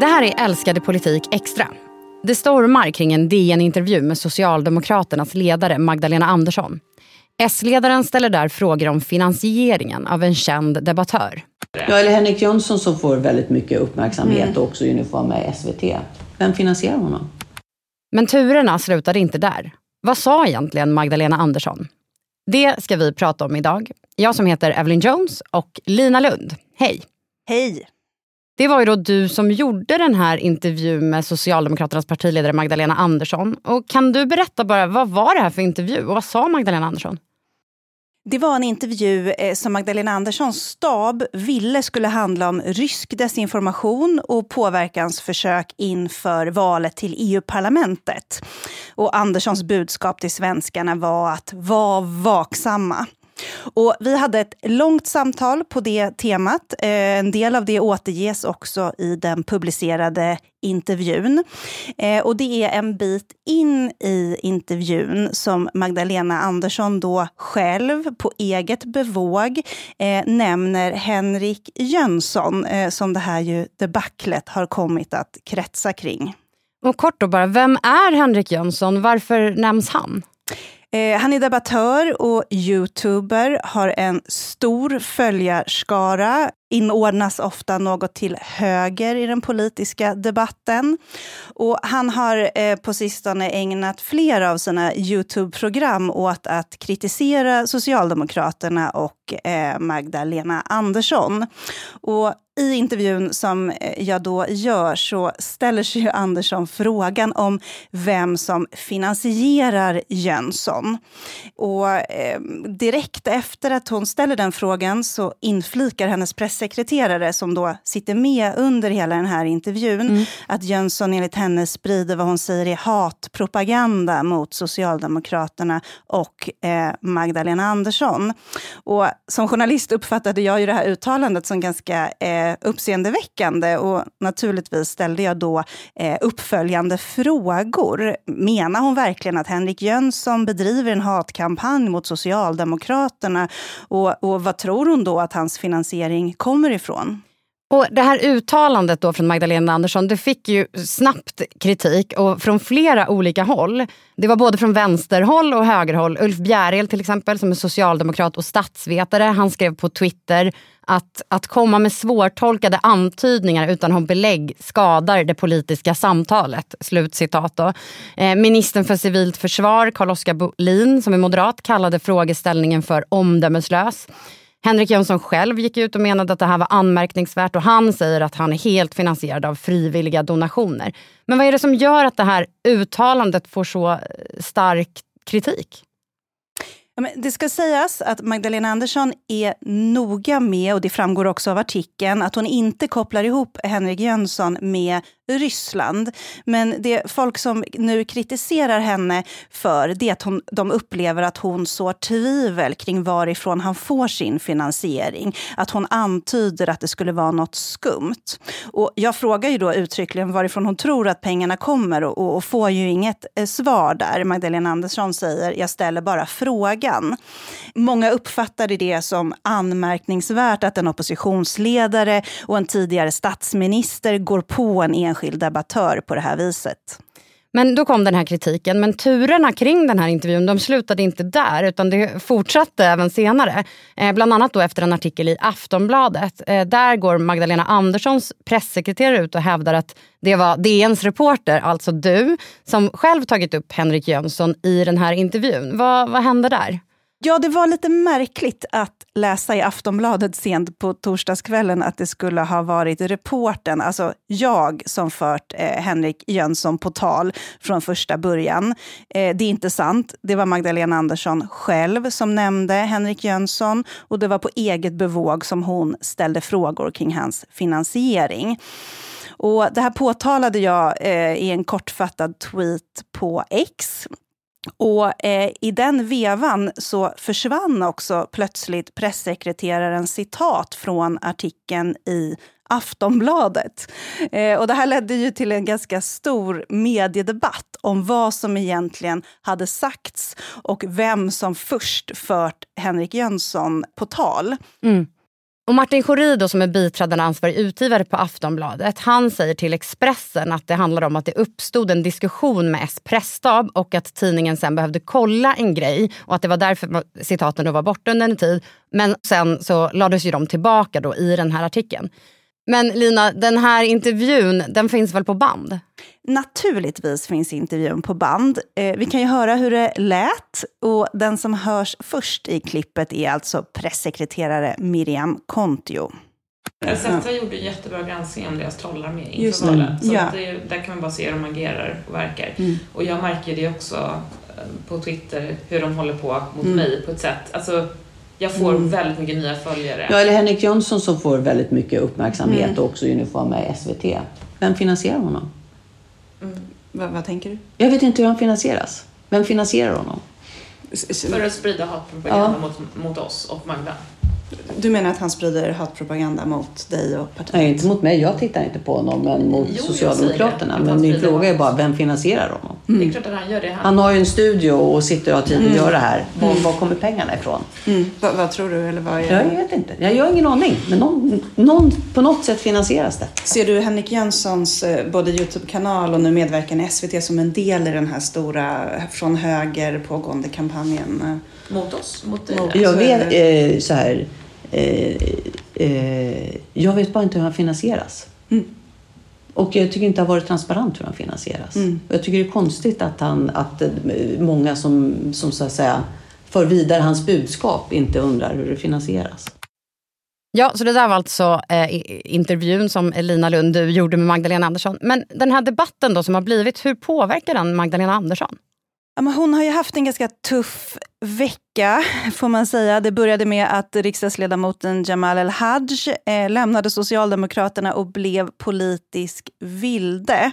Det här är Älskade politik extra. Det stormar kring en DN-intervju med Socialdemokraternas ledare Magdalena Andersson. S-ledaren ställer där frågor om finansieringen av en känd debattör. Ja, eller Henrik Jönsson som får väldigt mycket uppmärksamhet mm. och också uniform med SVT. Vem finansierar honom? Men turerna slutade inte där. Vad sa egentligen Magdalena Andersson? Det ska vi prata om idag. Jag som heter Evelyn Jones och Lina Lund. Hej! Hej! Det var ju då du som gjorde den här intervjun med Socialdemokraternas partiledare Magdalena Andersson. Och kan du berätta bara, vad var det här för intervju och vad sa Magdalena Andersson? Det var en intervju eh, som Magdalena Anderssons stab ville skulle handla om rysk desinformation och påverkansförsök inför valet till EU-parlamentet. Och Anderssons budskap till svenskarna var att vara vaksamma. Och vi hade ett långt samtal på det temat. Eh, en del av det återges också i den publicerade intervjun. Eh, och det är en bit in i intervjun som Magdalena Andersson då själv på eget bevåg eh, nämner Henrik Jönsson som det här ju debaclet har kommit att kretsa kring. Och kort då bara, vem är Henrik Jönsson? Varför nämns han? Eh, han är debattör och youtuber, har en stor följarskara, inordnas ofta något till höger i den politiska debatten. Och han har eh, på sistone ägnat flera av sina Youtube-program åt att kritisera Socialdemokraterna och eh, Magdalena Andersson. Och i intervjun som eh, jag då gör så ställer sig ju Andersson frågan om vem som finansierar Jönsson. Och eh, direkt efter att hon ställer den frågan så inflikar hennes pressekreterare som då sitter med under hela den här intervjun mm. att Jönsson enligt henne sprider vad hon säger är hatpropaganda mot Socialdemokraterna och eh, Magdalena Andersson. Och som journalist uppfattade jag ju det här uttalandet som ganska eh, uppseendeväckande och naturligtvis ställde jag då eh, uppföljande frågor. Menar hon verkligen att Henrik Jönsson bedriver en hatkampanj mot Socialdemokraterna? Och, och vad tror hon då att hans finansiering kommer ifrån? Och Det här uttalandet då från Magdalena Andersson det fick ju snabbt kritik och från flera olika håll. Det var både från vänsterhåll och högerhåll. Ulf Bjärel till exempel som är socialdemokrat och statsvetare. Han skrev på Twitter att, att komma med svårtolkade antydningar utan att ha belägg skadar det politiska samtalet. Slutcitat då. Eh, ministern för civilt försvar, Carl-Oskar Bolin, som är moderat, kallade frågeställningen för omdömeslös. Henrik Jönsson själv gick ut och menade att det här var anmärkningsvärt och han säger att han är helt finansierad av frivilliga donationer. Men vad är det som gör att det här uttalandet får så eh, stark kritik? Det ska sägas att Magdalena Andersson är noga med, och det framgår också av artikeln, att hon inte kopplar ihop Henrik Jönsson med Ryssland. Men det folk som nu kritiserar henne för det är att hon, de upplever att hon sår tvivel kring varifrån han får sin finansiering. Att hon antyder att det skulle vara något skumt. Och jag frågar ju då uttryckligen varifrån hon tror att pengarna kommer och, och får ju inget eh, svar där. Magdalena Andersson säger jag ställer bara frågan. Många uppfattade det som anmärkningsvärt att en oppositionsledare och en tidigare statsminister går på en enskild debattör på det här viset. Men då kom den här kritiken. Men turerna kring den här intervjun de slutade inte där utan det fortsatte även senare. Eh, bland annat då efter en artikel i Aftonbladet. Eh, där går Magdalena Anderssons pressekreterare ut och hävdar att det var DNs reporter, alltså du, som själv tagit upp Henrik Jönsson i den här intervjun. Vad, vad hände där? Ja, det var lite märkligt att läsa i Aftonbladet sent på torsdagskvällen att det skulle ha varit reporten, alltså jag, som fört eh, Henrik Jönsson på tal från första början. Eh, det är inte sant. Det var Magdalena Andersson själv som nämnde Henrik Jönsson och det var på eget bevåg som hon ställde frågor kring hans finansiering. Och det här påtalade jag eh, i en kortfattad tweet på X och eh, i den vevan så försvann också plötsligt pressekreterarens citat från artikeln i Aftonbladet. Eh, och det här ledde ju till en ganska stor mediedebatt om vad som egentligen hade sagts och vem som först fört Henrik Jönsson på tal. Mm. Och Martin Schori som är biträdande ansvarig utgivare på Aftonbladet, han säger till Expressen att det handlar om att det uppstod en diskussion med S pressstab och att tidningen sen behövde kolla en grej och att det var därför citaten då var borta under en tid. Men sen så lades ju de tillbaka då i den här artikeln. Men Lina, den här intervjun den finns väl på band? Naturligtvis finns intervjun på band. Eh, vi kan ju höra hur det lät. Och den som hörs först i klippet är alltså pressekreterare Miriam Kontio. SFT gjorde jättebra granskning om deras trollarmé inför valet. Så ja. det, där kan man bara se hur de agerar och verkar. Mm. Och jag märker det också eh, på Twitter, hur de håller på mot mm. mig på ett sätt. Alltså, jag får mm. väldigt mycket nya följare. Ja, eller Henrik Jönsson som får väldigt mycket uppmärksamhet mm. och också uniform med SVT. Vem finansierar honom? Mm. Vad, vad, tänker du? Jag vet inte hur han finansieras. Vem finansierar honom? För att sprida hatpropaganda ja. mot, mot oss och Magda. Du menar att han sprider hatpropaganda mot dig och partiet? Nej, inte mot mig. Jag tittar inte på honom, men mot jo, Socialdemokraterna. Men min fråga är bara, vem finansierar honom? Mm. Det är klart att han gör det. Han, han har ju en studio och sitter och har tid att mm. göra det här. Var, mm. var kommer pengarna ifrån? Mm. Va, vad tror du? Eller vad är jag vet inte. Jag har ingen aning. Men någon, någon, på något sätt finansieras det. Ser du Henrik Jönssons eh, både Youtube-kanal och nu medverkan i SVT som en del i den här stora från höger pågående kampanjen? Mot oss? Mot, mot jag vet eh, så här. Eh, eh, jag vet bara inte hur han finansieras. Mm. Och jag tycker inte det har varit transparent hur han finansieras. Mm. Jag tycker det är konstigt att, han, att eh, många som, som så att säga för vidare hans budskap inte undrar hur det finansieras. Ja, så det där var alltså eh, intervjun som Lina Lund du gjorde med Magdalena Andersson. Men den här debatten då som har blivit, hur påverkar den Magdalena Andersson? Ja, men hon har ju haft en ganska tuff vecka, får man säga. Det började med att riksdagsledamoten Jamal El-Haj eh, lämnade Socialdemokraterna och blev politisk vilde.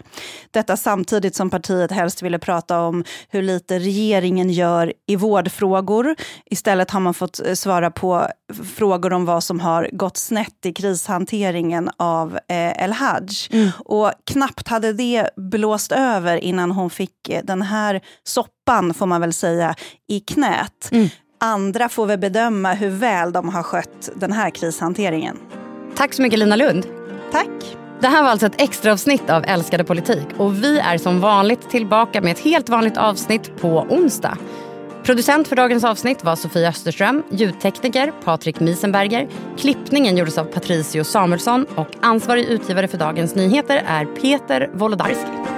Detta samtidigt som partiet helst ville prata om hur lite regeringen gör i vårdfrågor. Istället har man fått eh, svara på frågor om vad som har gått snett i krishanteringen av eh, El-Haj. Mm. Och knappt hade det blåst över innan hon fick eh, den här soppan, får man väl säga, i knät. Mm. Andra får väl bedöma hur väl de har skött den här krishanteringen. Tack så mycket Lina Lund. Tack. Det här var alltså ett extra avsnitt av Älskade politik och vi är som vanligt tillbaka med ett helt vanligt avsnitt på onsdag. Producent för dagens avsnitt var Sofia Österström, ljudtekniker Patrik Miesenberger, klippningen gjordes av Patricio Samuelsson och ansvarig utgivare för Dagens Nyheter är Peter Wolodarski.